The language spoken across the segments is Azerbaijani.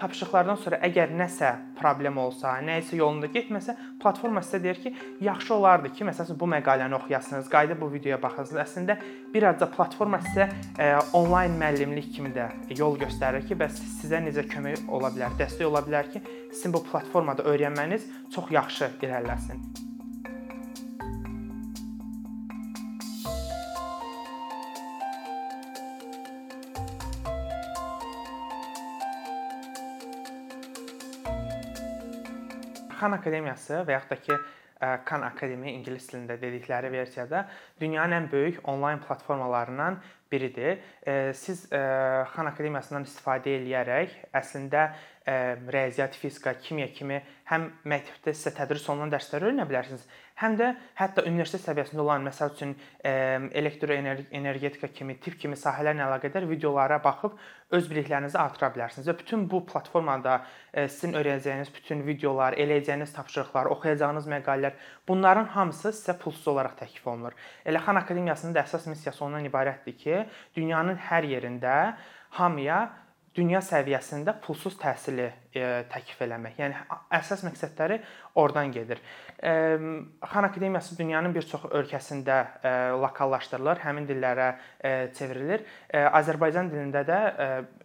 tapşırıqlardan sonra əgər nəsə problem olsa, nəyisə yolunda getməsə, platforma sizə deyir ki, yaxşı olardı ki, məsələn bu məqaləni oxuyasınız, qayıdıb bu videoya baxasınız. Əslində bir azca platforma sizə ə, onlayn müəllimlik kimi də yol göstərir ki, bəs sizə necə kömək ola bilər, dəstək ola bilər ki, sizin bu platformada öyrənməniz çox yaxşı irəliləsin. Xan Akademiyası və yaxud da ki Khan Akademi ingilis dilində dedikləri versiyada dünyanın ən böyük onlayn platformalarından biridir. Siz Xan Akademiyasından istifadə edərək əslində riyaziyyat, fizika, kimya kimi həm məktəbdə sizə tədris olunan dərsləri öyrənə bilərsiniz, həm də hətta universitet səviyyəsində olan, məsəl üçün elektroenergetika kimi, tibb kimi sahələrlə əlaqədar videolara baxıb öz biliklərinizi artıra bilərsiniz və bütün bu platformada sizin öyrənəcəyiniz bütün videolar, eləyəcəyiniz tapşırıqlar, oxuyacağınız məqalələr, bunların hamısı sizə pulsuz olaraq təklif olunur. Elə Xan Akademiyasının da əsas missiyası ondan ibarətdir ki, dünyanın hər yerində hamıya dünya səviyyəsində pulsuz təhsili e, təklif eləmək. Yəni əsas məqsədləri oradan gedir. E, Xan Akademiyası dünyanın bir çox ölkəsində e, lokallaşdırılır, həmin dillərə çevrilir. Azərbaycan dilində də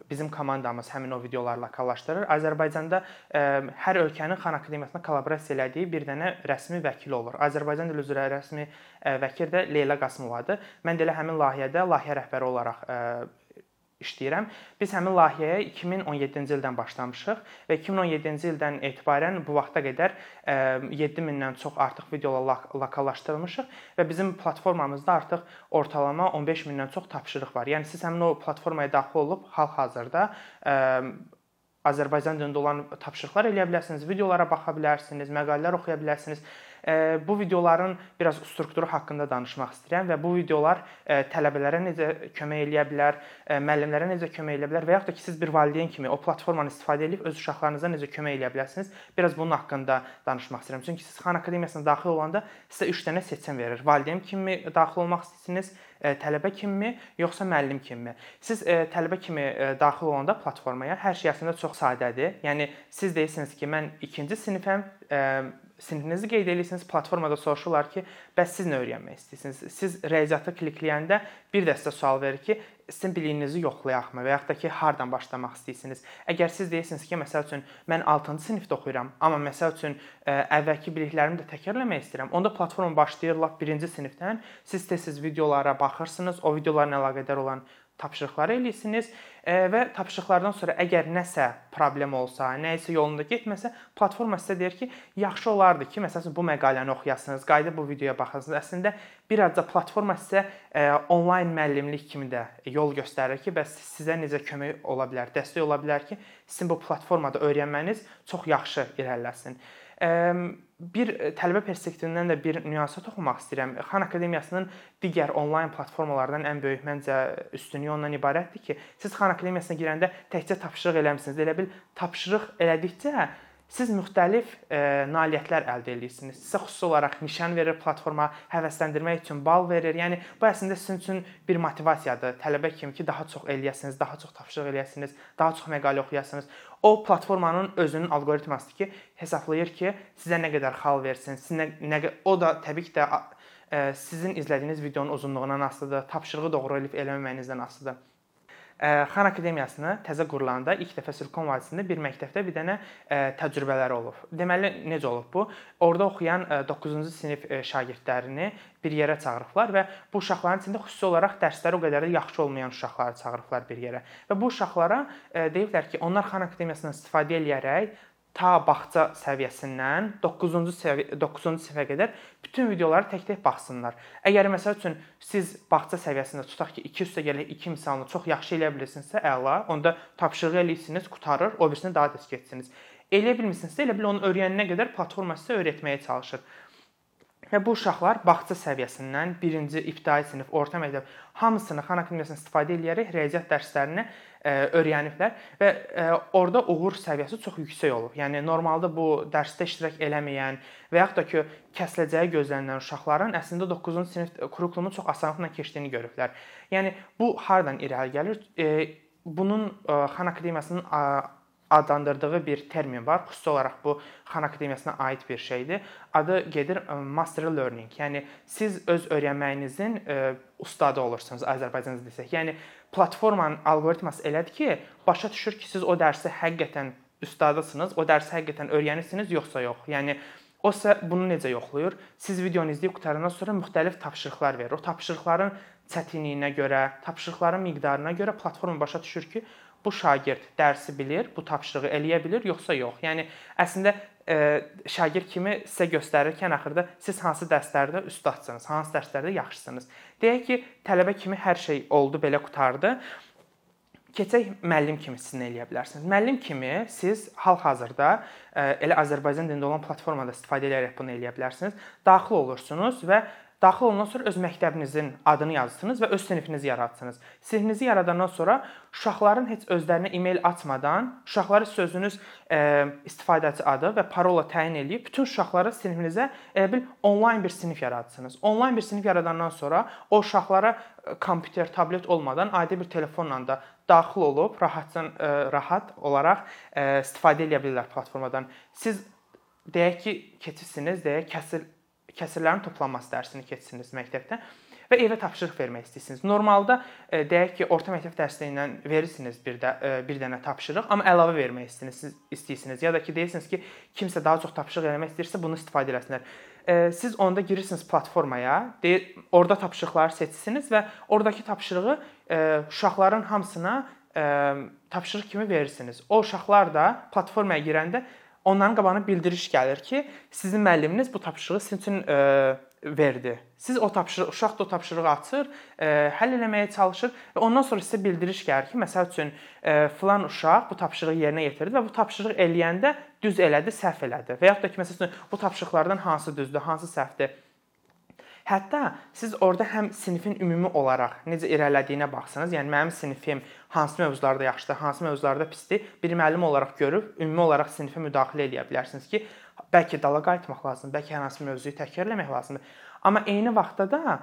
bizim komandamız həmin o videoları lokallaşdırır. Azərbaycanda hər ölkənin Xan Akademiyasına kollaborasiya elədiyi bir dənə rəsmi vəkil olur. Azərbaycan dili üzrə rəsmi vəkil də Leyla Qasımovadır. Mən də elə həmin layihədə layihə rəhbəri olaraq işləyirəm. Biz həmin layihəyə 2017-ci ildən başlamışıq və 2017-ci ildən etibarən bu vaxta qədər 7000-dən çox artıq videolar lokallaşdırılmışıq və bizim platformamızda artıq ortalama 15 mindən çox tapşırıq var. Yəni siz həmin o platformaya daxil olub hal-hazırda Azərbaycan dilində olan tapşırıqlar eləyə bilərsiniz, videolara baxa bilərsiniz, məqalələr oxuya bilərsiniz bu videoların biraz strukturu haqqında danışmaq istəyirəm və bu videolar tələbələrə necə kömək eləyə bilər, müəllimlərə necə kömək eləyə bilər və yaxud da ki, siz bir valideyn kimi o platformanı istifadə edib öz uşaqlarınıza necə kömək eləyə bilərsiniz? Biraz bunun haqqında danışmaq istəyirəm. Çünki siz Xan Akademiyasına daxil olanda sizə 3 dənə seçim verir. Valideyn kimi daxil olmaq istəyirsiniz, tələbə kimi, yoxsa müəllim kimi. Siz tələbə kimi daxil olanda platformaya hər şey əslində çox sadədir. Yəni siz deyirsiniz ki, mən 2-ci sinifəm, sinifinizi qeyd edirsiniz, platformada soruşurlar ki, bəs siz nə öyrənmək istəyirsiniz? Siz riyaziyyatı klikləyəndə bir dəstə sual verir ki, sizin biliyinizi yoxlayaqmı və yaxud da ki, hardan başlamaq istəyirsiniz? Əgər siz deyirsiniz ki, məsəl üçün mən 6-cı sinifdə oxuyuram, amma məsəl üçün əvvəlki biliklərimi də təkrarlamaq istəyirəm, onda platforma başlayır lap 1-ci sinifdən. Siz tez-tez videolara baxırsınız, o videolarla əlaqədar olan tapşırıqları eləyirsiniz və tapşırıqlardan sonra əgər nəsə problem olsa, nəyisə yolunda getməsə, platforma sizə deyir ki, yaxşı olardı ki, məsələn bu məqaləni oxuyasınız, qayıdıb bu videoya baxasınız. Əslində bir azca platforma sizə onlayn müəllimlik kimi də yol göstərir ki, bəs sizə necə kömək ola bilər, dəstək ola bilər ki, sizin bu platformada öyrənməniz çox yaxşı irəliləsin bir e, tələbə perspektivindən də bir nüansa toxunmaq istəyirəm. Xan Akademiyasının digər onlayn platformalardan ən böyük məncə üstünlüyü ondan ibarətdir ki, siz Xan Akademiyasına girəndə təkcə tapşırıq eləmisiniz. Elə bil tapşırıq elədikcə siz müxtəlif e, nailiyyətlər əldə edirsiniz. Sizə xüsusi olaraq nişan verir platforma, həvəsləndirmək üçün bal verir. Yəni bu əslində sizin üçün bir motivasiyadır. Tələbə kimi ki, daha çox eləyəsiniz, daha çox tapşırıq eləyəsiniz, daha çox məqalə oxuyasınız. O platformanın özünün alqoritmasıdır ki, hesablayır ki, sizə nə qədər xal versin, sizə nə, nə o da təbii ki də e, sizin izlədiyiniz videonun uzunluğundan asılıdır, tapşırığı doğru elib eləməməyinizdən asılıdır. Xan Akademiyasını təzə qurulanda ilk dəfə Silikon vadisində bir məktəbdə bir dənə təcrübələri olub. Deməli necə olub bu? Orda oxuyan 9-cu sinif şagirdlərini bir yerə çağırıblar və bu uşaqların içində xüsusi olaraq dərsləri o qədər də yaxşı olmayan uşaqları çağırıblar bir yerə. Və bu uşaqlara deyiblər ki, onlar Xan Akademiyasından istifadə edərək ta bağça səviyyəsindən 9-cu səviyyə 9-cu sinifə qədər bütün videoları tək-tək baxsınlar. Əgər məsəl üçün siz bağça səviyyəsində tutaq ki, 2 üstə gələk 2 misalını çox yaxşı eləyə bilirsinizsə, əla, onda tapşırıq eləyirsiniz, qutarır, o birisini daha tez keçsiniz. Eləyə bilmirsinizsə, elə bil onu öyrənənə qədər platforma sizə öyrətməyə çalışır. Və bu uşaqlar bağça səviyyəsindən 1-ci ibtidai sinif, orta məktəb hamısını Xan Akademiyasından istifadə edərək riyaziyyat dərslərini e, öyrəniblər və e, orada uğur səviyyəsi çox yüksək olub. Yəni normalda bu dərsdə iştirak eləməyən və yaxud da ki, kəsiləcəyi gözlənilən uşaqların əslində 9-cu sinif kurikulumun çox asanlıqla keçdiyini görüblər. Yəni bu hardan irəli gəlir? E, bunun Xan Akademiyasının adlandırdığı bir termin var. Xüsusi olaraq bu Xan Akademiyasına aid bir şeydir. Adı gedir master learning. Yəni siz öz öyrənməyinizin ustadı olursunuz Azərbaycanca desək. Yəni platformanın alqoritması elədir ki, başa düşür ki, siz o dərsi həqiqətən ustadısınız, o dərsi həqiqətən öyrənirsiniz yoxsa yox. Yəni O isə bunu necə yoxlayır? Siz videonu izləyib qutarandan sonra müxtəlif tapşırıqlar verir. O tapşırıqların çətinliyinə görə, tapşırıqların miqdarına görə platforma başa düşür ki, bu şagird dərsi bilir, bu tapşırığı eləyə bilir, yoxsa yox. Yəni əslində e, şagird kimi sizə göstərirkən axırda siz hansı dərslərdə ustadsınız, hansı dərslərdə yaxşısınız. Deyək ki, tələbə kimi hər şey oldu, belə qutardı. Keçək müəllim kimi siz nə eləyə bilərsiniz? Müəllim kimi siz hal-hazırda e, elə Azərbaycan dilində olan platformada istifadə edərək bunu eləyə bilərsiniz. Daxil olursunuz və Daxil olandan sonra öz məktəbinizin adını yazırsınız və öz sinifinizi yaradırsınız. Sinifinizi yaradandan sonra uşaqların heç özlərinə e-mail açmadan, uşaqları sözünüz e, istifadəçi adı və parola təyin edib bütün uşaqları sinifinizə elə bil onlayn bir sinif yaradırsınız. Onlayn bir sinif yaradandan sonra o uşaqlara e, kompüter, tablet olmadan adi bir telefonla da daxil olub rahatcan e, rahat olaraq e, istifadə edə bilirlər platformadan. Siz deyək ki, keçirsiniz, deyək kəsr kəsirlərin toplanması dərsini keçirsiniz məktəbdə və evə tapşırıq vermək istəyirsiniz. Normalda e, deyək ki, orta məktəb dərsliyindən verirsiniz bir də e, bir dənə tapşırıq, amma əlavə vermək istəyirsiniz, istəyirsiniz ya da ki, deyirsiniz ki, kimsə daha çox tapşırıq eləmək istəyirsə bunu istifadə eləsinlər. E, siz onda girirsiniz platformaya, deyir, orada tapşırıqları seçirsiniz və oradakı tapşırığı uşaqların hamısına tapşırıq kimi verirsiniz. O uşaqlar da platformaya girəndə onların qabağına bildiriş gəlir ki, sizin müəlliminiz bu tapşırığı sizin üçün e, verdi. Siz o tapşırıq, uşaq da o tapşırığı açır, e, həll etməyə çalışır və ondan sonra sizə bildiriş gəlir ki, məsəl üçün e, filan uşaq bu tapşırığı yerinə yetirdi və bu tapşırıq eləyəndə düz elədi, səhv elədi. Və yaxud da ki, məsəl üçün bu tapşırıqlardan hansı düzdür, hansı səhvdir Hətta siz orada həm sinifin ümumi olaraq necə irəlilədiyinə baxsınız, yəni mənim sinifim hansı mövzularda yaxşıdır, hansı mövzularda pisdir, bir müəllim olaraq görüb ümumi olaraq sinifə müdaxilə edə bilərsiniz ki, bəlkə dala qayıtmaq lazımdır, bəlkə hər hansı mövzunu təkrarlamaq lazımdır. Amma eyni vaxtda da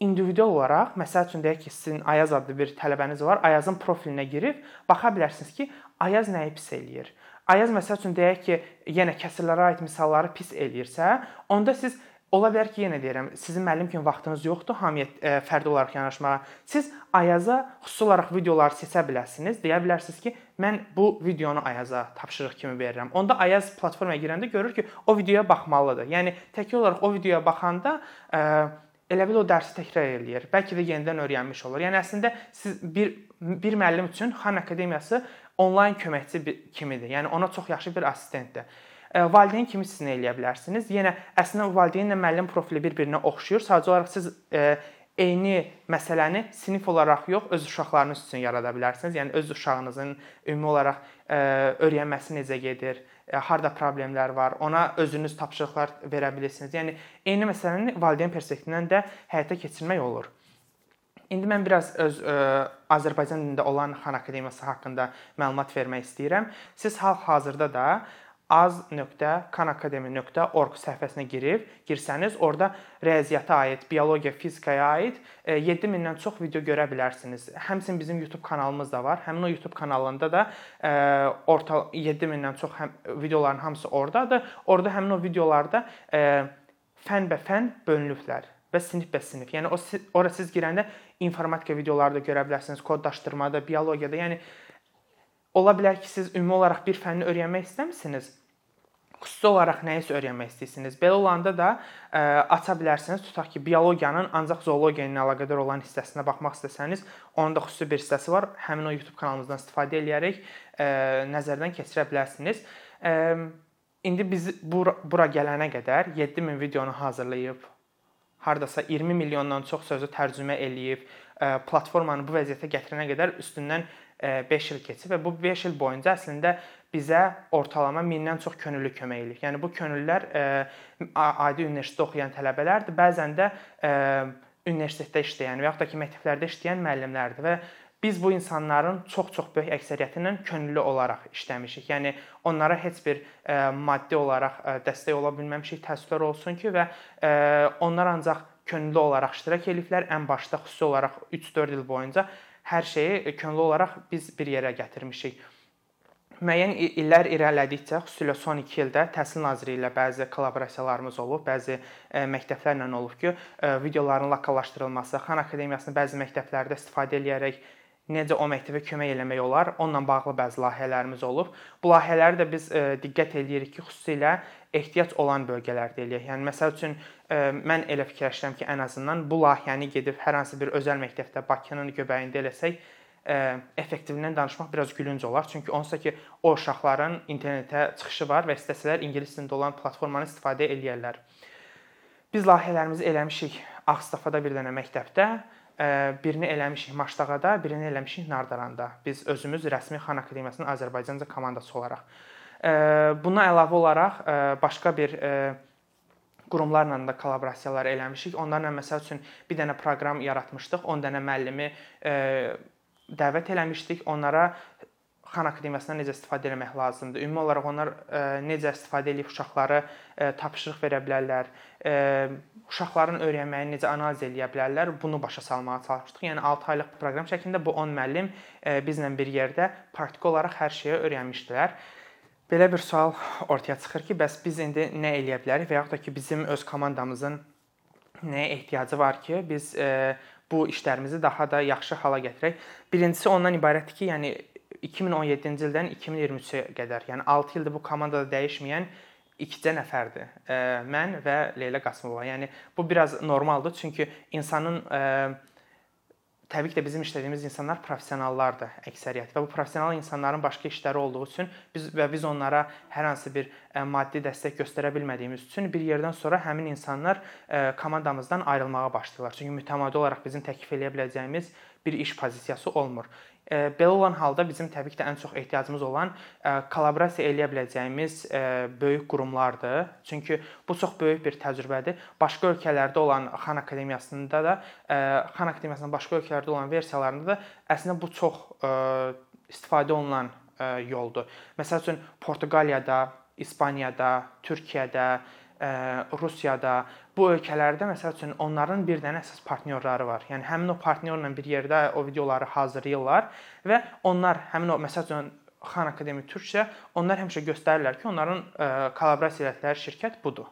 individual olaraq, məsəl üçün deyək ki, sizin Ayaz adlı bir tələbəniz var, Ayazın profilinə girib baxa bilərsiniz ki, Ayaz nəyi pis eləyir. Ayaz məsəl üçün deyək ki, yenə kəsirlərə aid misalları pis eləyirsə, onda siz Ola bilər ki, yenə deyirəm, sizin müəllim kimi vaxtınız yoxdur hamıya e, fərdi olaraq yanaşmağa. Siz Ayaza xüsusi olaraq videoları seçə bilərsiniz. Deyə bilərsiniz ki, mən bu videonu Ayaza tapşırıq kimi verirəm. Onda Ayaz platformaya girəndə görür ki, o videoya baxmalıdır. Yəni təkrar olaraq o videoya baxanda ə, e, elə bil o dərsi təkrar eləyir. Bəlkə də yenidən öyrənmiş olur. Yəni əslində siz bir bir müəllim üçün Xan Akademiyası onlayn köməkçi kimidir. Yəni ona çox yaxşı bir assistentdir valideyn kimi siz nə eləyə bilərsiniz? Yenə əslində valideynlə müəllim profili bir-birinə oxşuyur. Sadəcə olaraq siz eyni məsələni sinif olaraq yox, öz uşaqlarınız üçün yarada bilərsiniz. Yəni öz uşağınızın ümumi olaraq öyrənməsi necə gedir, harda problemlər var, ona özünüz tapşırıqlar verə bilirsiniz. Yəni eyni məsələni valideyn perspektivindən də həyata keçirmək olur. İndi mən biraz öz ə, Azərbaycan dilində olan Xan Akademiyası haqqında məlumat vermək istəyirəm. Siz hal-hazırda da az.kanakademi.org səhifəsinə girib girsəniz, orada riyaziyyata aid, biologiya, fizikaya aid 7000-dən e, çox video görə bilərsiniz. Həmçinin bizim YouTube kanalımız da var. Həmin o YouTube kanalında da e, orta 7000-dən çox həm videoların hamısı ordadır. Orada həmin o videolarda e, fən bə fən bölünüblər və sinif bə sinif. Yəni o ora siz girəndə informatika videoları da görə bilərsiniz, koddaşdırmada, biologiyada. Yəni Ola bilər ki, siz ümumi olaraq bir fənni öyrənmək istəmisiniz. Xüsusi olaraq nəyisə öyrənmək istəyirsiniz. Belə olanda da ə, e, aça bilərsiniz. Tutaq ki, biologiyanın ancaq zoologiya ilə əlaqədar olan hissəsinə baxmaq istəsəniz, onun da xüsusi bir hissəsi var. Həmin o YouTube kanalımızdan istifadə edərək ə, e, nəzərdən keçirə bilərsiniz. Ə, indi biz bura, bura gələnə qədər 7000 videonu hazırlayıb hardasa 20 milyondan çox sözü tərcümə eləyib, e, platformanı bu vəziyyətə gətirənə qədər üstündən 5 il keçib və bu 5 il boyunca əslində bizə ortalama 1000-dən çox könüllü kömək eləyir. Yəni bu könüllülər adi universitetdə oxuyan tələbələrdir, bəzən də universitetdə işləyən və yaxud da ki, məktəblərdə işləyən müəllimlərdir və biz bu insanların çox-çox böyük əksəriyyəti ilə könüllü olaraq işləmişik. Yəni onlara heç bir maddi olaraq dəstək ola bilməmişik. Təəssüflər olsun ki və onlar ancaq könüllü olaraq iştirak ediblər. Ən başda xüsusi olaraq 3-4 il boyunca hər şeyi könüllü olaraq biz bir yerə gətirmişik. müəyyən illər irəlilədikcə, xüsusilə son 2 ildə Təhsil Nazirliyi ilə bəzi kollaborasiyalarımız olub, bəzi məktəblərlə olub ki, videoların lokallaşdırılması, Xan Akademiyasının bəzi məktəblərdə istifadə eləyərək necə o məktəbə kömək eləmək olar, onunla bağlı bəzi layihələrimiz olub. Bu layihələri də biz diqqət eləyirik ki, xüsusilə ehtiyac olan bölgələrdə eləyək. Yəni məsəl üçün mən elə fikirləşirəm ki, ən azından bu layihəni gedib hər hansı bir özəl məktəbdə Bakının göbəyində eləsək, effektivliyindən danışmaq biraz gülünc olar. Çünki onsuz ki, o uşaqların internetə çıxışı var və istəsələr ingilis dilində olan platformanı istifadə eləyərlər. Biz layihələrimizi eləmişik Ağstafada bir dənə məktəbdə, birini eləmişik Maşdağada, birini eləmişik Nardaranda. Biz özümüz rəsmi Xan Akademiyasının Azərbaycanca komandası olaraq. Buna əlavə olaraq başqa bir qurumlarla da kollaborasiyalar eləmişik. Onlarla məsəl üçün bir dənə proqram yaratmışdıq. 10 dənə müəllimi dəvət eləmişdik. Onlara Xan Akademiyasından necə istifadə etmək lazımdır. Ümumi olaraq onlar ə, necə istifadə edib uşaqları ə, tapşırıq verə bilərlər, ə, uşaqların öyrənməyini necə analiz edə bilərlər, bunu başa salmağa çalışmışdıq. Yəni 6 aylıq proqram şəklində bu 10 müəllim ə, bizlə bir yerdə praktik olaraq hər şeyi öyrənmişdilər. Belə bir sual ortaya çıxır ki, bəs biz indi nə eləyə bilərik və yaxud da ki, bizim öz komandamızın nəyə ehtiyacı var ki, biz ə, bu işlərimizi daha da yaxşı hala gətirək. Birincisi ondan ibarətdir ki, yəni 2017-ci ildən 2023-ə qədər, yəni 6 ildir bu komandada dəyişməyən ikicə nəfərdir. Mən və Leyla Qasımova. Yəni bu biraz normaldır, çünki insanın təbii ki də bizim işlədiyimiz insanlar professionallardır əksəriyyət və bu professional insanların başqa işləri olduğu üçün biz və biz onlara hər hansı bir maddi dəstək göstərə bilmədiyimiz üçün bir yerdən sonra həmin insanlar komandamızdan ayrılmağa başlayırlar. Çünki mütəmadi olaraq bizim təklif eləyə biləcəyimiz bir iş pozisiyası olmur. Belə olan halda bizim təbii ki də ən çox ehtiyacımız olan kollaborasiya eləyə biləcəyimiz böyük qurumlardır. Çünki bu çox böyük bir təcrübədir. Başqa ölkələrdə olan Xan Akademiyasında da Xan Akademiyasının başqa ölkələrdə olan versiyalarında da əslində bu çox istifadə olunan yoldur. Məsəl üçün Portuqaliyada, İspaniyada, Türkiyədə, Rusiyada, bu ölkələrdə məsəl üçün onların bir dənə əsas partnyorları var. Yəni həmin o partnyorla bir yerdə o videoları hazırlayırlar və onlar həmin o məsəl üçün Xan Akademi Türkcə onlar həmişə göstərirlər ki, onların kollaborasiya etdikləri şirkət budur.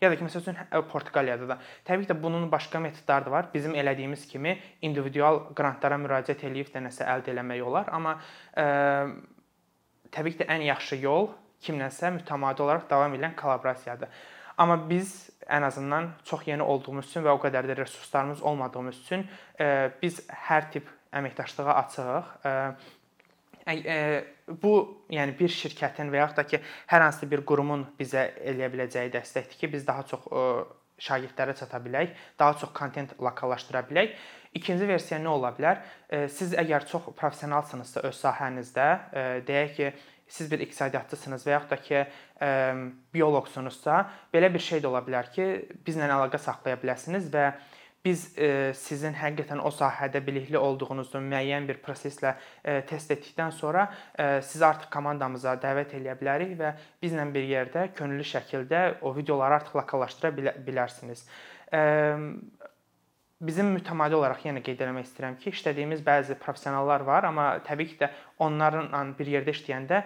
Ya da ki, məsəl üçün Portuqaliyada da. Təbii ki də bunun başqa metodları da var. Bizim elədiyimiz kimi individual qrantlara müraciət edib də nəsə əldə etmək olar, amma ə, təbii ki də ən yaxşı yol kimləsə mütəmadi olaraq davam edən kollaborasiyadır. Amma biz ən azından çox yeni olduğumuz üçün və o qədər də resurslarımız olmadığımız üçün e, biz hər tip əməkdaşlığa açığıq. E, e, bu, yəni bir şirkətin və yaxud da ki, hər hansı bir qurumun bizə eləyə biləcəyi dəstəkdir ki, biz daha çox şagirdlərə çata bilək, daha çox kontent lokallaşdıra bilək. İkinci versiya nə ola bilər? Siz əgər çox professionalsınızsa öz sahənizdə, deyək ki, siz bir iqtisadiyyatçısınız və yaxud da ki, bioloqsunuzsa, belə bir şey də ola bilər ki, bizlə əlaqə saxlaya bilərsiniz və biz sizin həqiqətən o sahədə bilikli olduğunuzu müəyyən bir proseslə test etdikdən sonra sizi artıq komandamıza dəvət eləyə bilərik və bizlə bir yerdə könüllü şəkildə o videoları artıq lokallaşdıra bilərsiniz. Bizim mütəmadi olaraq yenə qeyd etmək istəyirəm ki, işlədiyimiz bəzi professionallar var, amma təbii ki də onlarla bir yerdə işləyəndə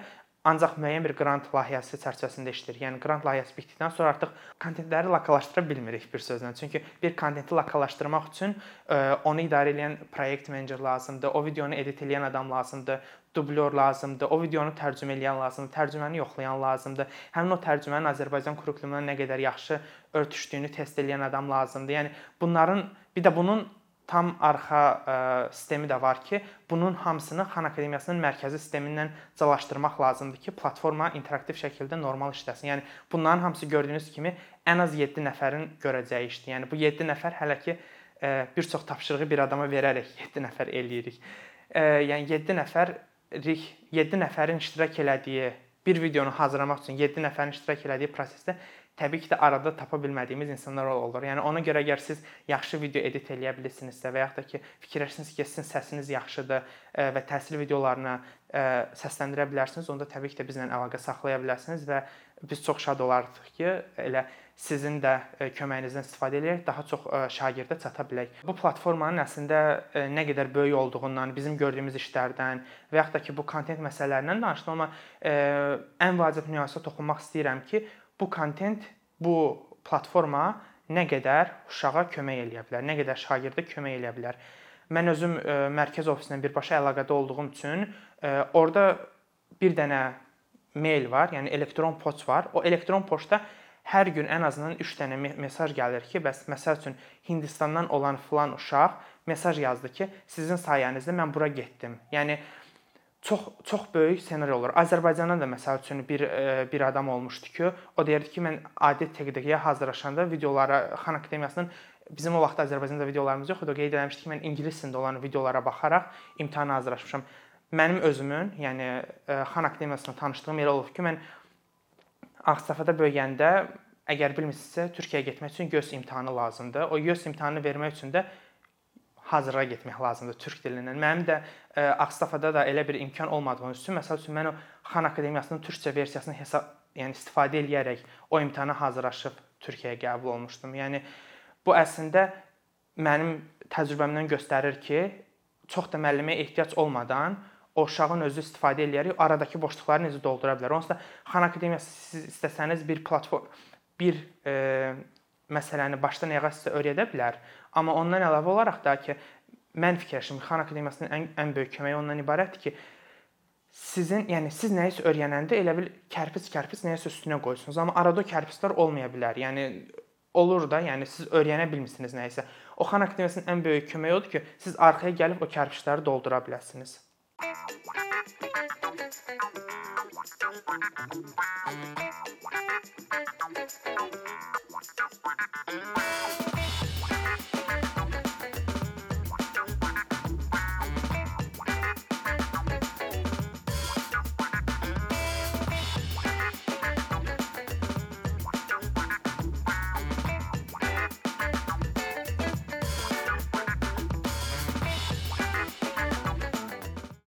ancaq müəyyən bir qrant layihəsi çərçivəsində işləyir. Yəni qrant layihəsi bitdikdən sonra artıq kontentləri lokallaşdıra bilmirik bir sözlə. Çünki bir kontenti lokallaşdırmaq üçün e, onu idarə edən proyekt menecer lazımdır, o videonu edit edən adam lazımdır, dublyor lazımdır, o videonu tərcümə edən lazımdır, tərcüməni yoxlayan lazımdır. Həmin o tərcümənin Azərbaycan kurikulumuna nə qədər yaxşı örtüşdüyünü test edən adam lazımdır. Yəni bunların bir də bunun tam arxa ə, sistemi də var ki, bunun hamısını Xan Akademiyasının mərkəzi sistemindən calaşdırmaq lazımdır ki, platforma interaktiv şəkildə normal işləsin. Yəni bunların hamısı gördüyünüz kimi ən az 7 nəfərin görəcəyi işdir. Yəni bu 7 nəfər hələ ki ə, bir çox tapşırığı bir adama verərək 7 nəfər eləyirik. Ə, yəni 7 nəfərlik 7 nəfərin iştirak elədiyi bir videonu hazırlamaq üçün 7 nəfərin iştirak elədiyi prosesdə təbii ki də arada tapa bilmədiyimiz insanlar olur. Yəni ona görə əgər siz yaxşı video edit eləyə bilirsinizsə və yaxud da ki, fikirləşirsiniz ki, sizin səsiniz yaxşıdır və təhsil videolarına səsləndirə bilərsiniz, onda təbii ki də bizlə əlaqə saxlaya bilərsiniz və biz çox şad olardıq ki, elə sizin də köməyinizdən istifadə edərək daha çox şagirdə çata bilək. Bu platformanın əslində nə qədər böyük olduğundan, bizim gördüyümüz işlərdən və yaxud da ki, bu kontent məsələlərindən danışdım, amma ən vacib nüansa toxunmaq istəyirəm ki, bu kontent, bu platforma nə qədər uşağa kömək eləyə bilər, nə qədər şagirdə kömək eləyə bilər. Mən özüm e, mərkəz ofisindən birbaşa əlaqədə olduğum üçün e, orada bir dənə mail var, yəni elektron poçt var. O elektron poçtda hər gün ən azından 3 dənə mesaj gəlir ki, bəs məsəl üçün Hindistandan olan filan uşaq mesaj yazdı ki, sizin sayənizdə mən bura getdim. Yəni çox çox böyük ssenari olur. Azərbaycandan da məsəl üçün bir e, bir adam olmuşdu ki, o deyirdi ki, mən adi TQD-yə hazırlaşanda videolara Xan Akademiyasının bizim o vaxt Azərbaycanda videolarımız yox idi. O qeyd etmişdi ki, mən ingilis dilində olan videolara baxaraq imtahana hazırlaşmışam. Mənim özümün, yəni e, Xan Akademiyasında tanışdığım yer olub ki, mən Ağstafada böyüyəndə əgər bilmirsinizsə, Türkiyəyə getmək üçün YÖS imtahanı lazımdır. O YÖS imtahanını vermək üçün də hazırlığa getmək lazımdır türk dilindən. Mənim də ə, e, Ağstafada da elə bir imkan olmadığı üçün, məsəl üçün mən o Xan Akademiyasının türkcə versiyasını hesab, yəni istifadə eləyərək o imtahana hazırlaşıb Türkiyəyə qəbul olmuşdum. Yəni Bu əslində mənim təcrübəmdən göstərir ki, çox da müəlliməyə ehtiyac olmadan o uşağın özü istifadə eləyərək aradakı boşluqları necə doldura bilər. Onsuz da Xan Akademiyası istəsəniz bir platform bir e, məsələni başdan ayağa sizə öyrədə bilər. Amma ondan əlavə olaraq da ki, mən fikirləşirəm Xan Akademiyasının ən ən böyük köməyi ondan ibarətdir ki, sizin, yəni siz nəyisə öyrənəndə elə bil kərpic-kərpic nəyisə üstünə qoyursunuz, amma arada o kərpiclər olmaya bilər. Yəni olur da, yəni siz öyrənə bilmirsiniz nə isə. O xan akademiyasının ən böyük köməyi odur ki, siz arxaya gəlib o kərpicləri doldura biləsiniz. Bye.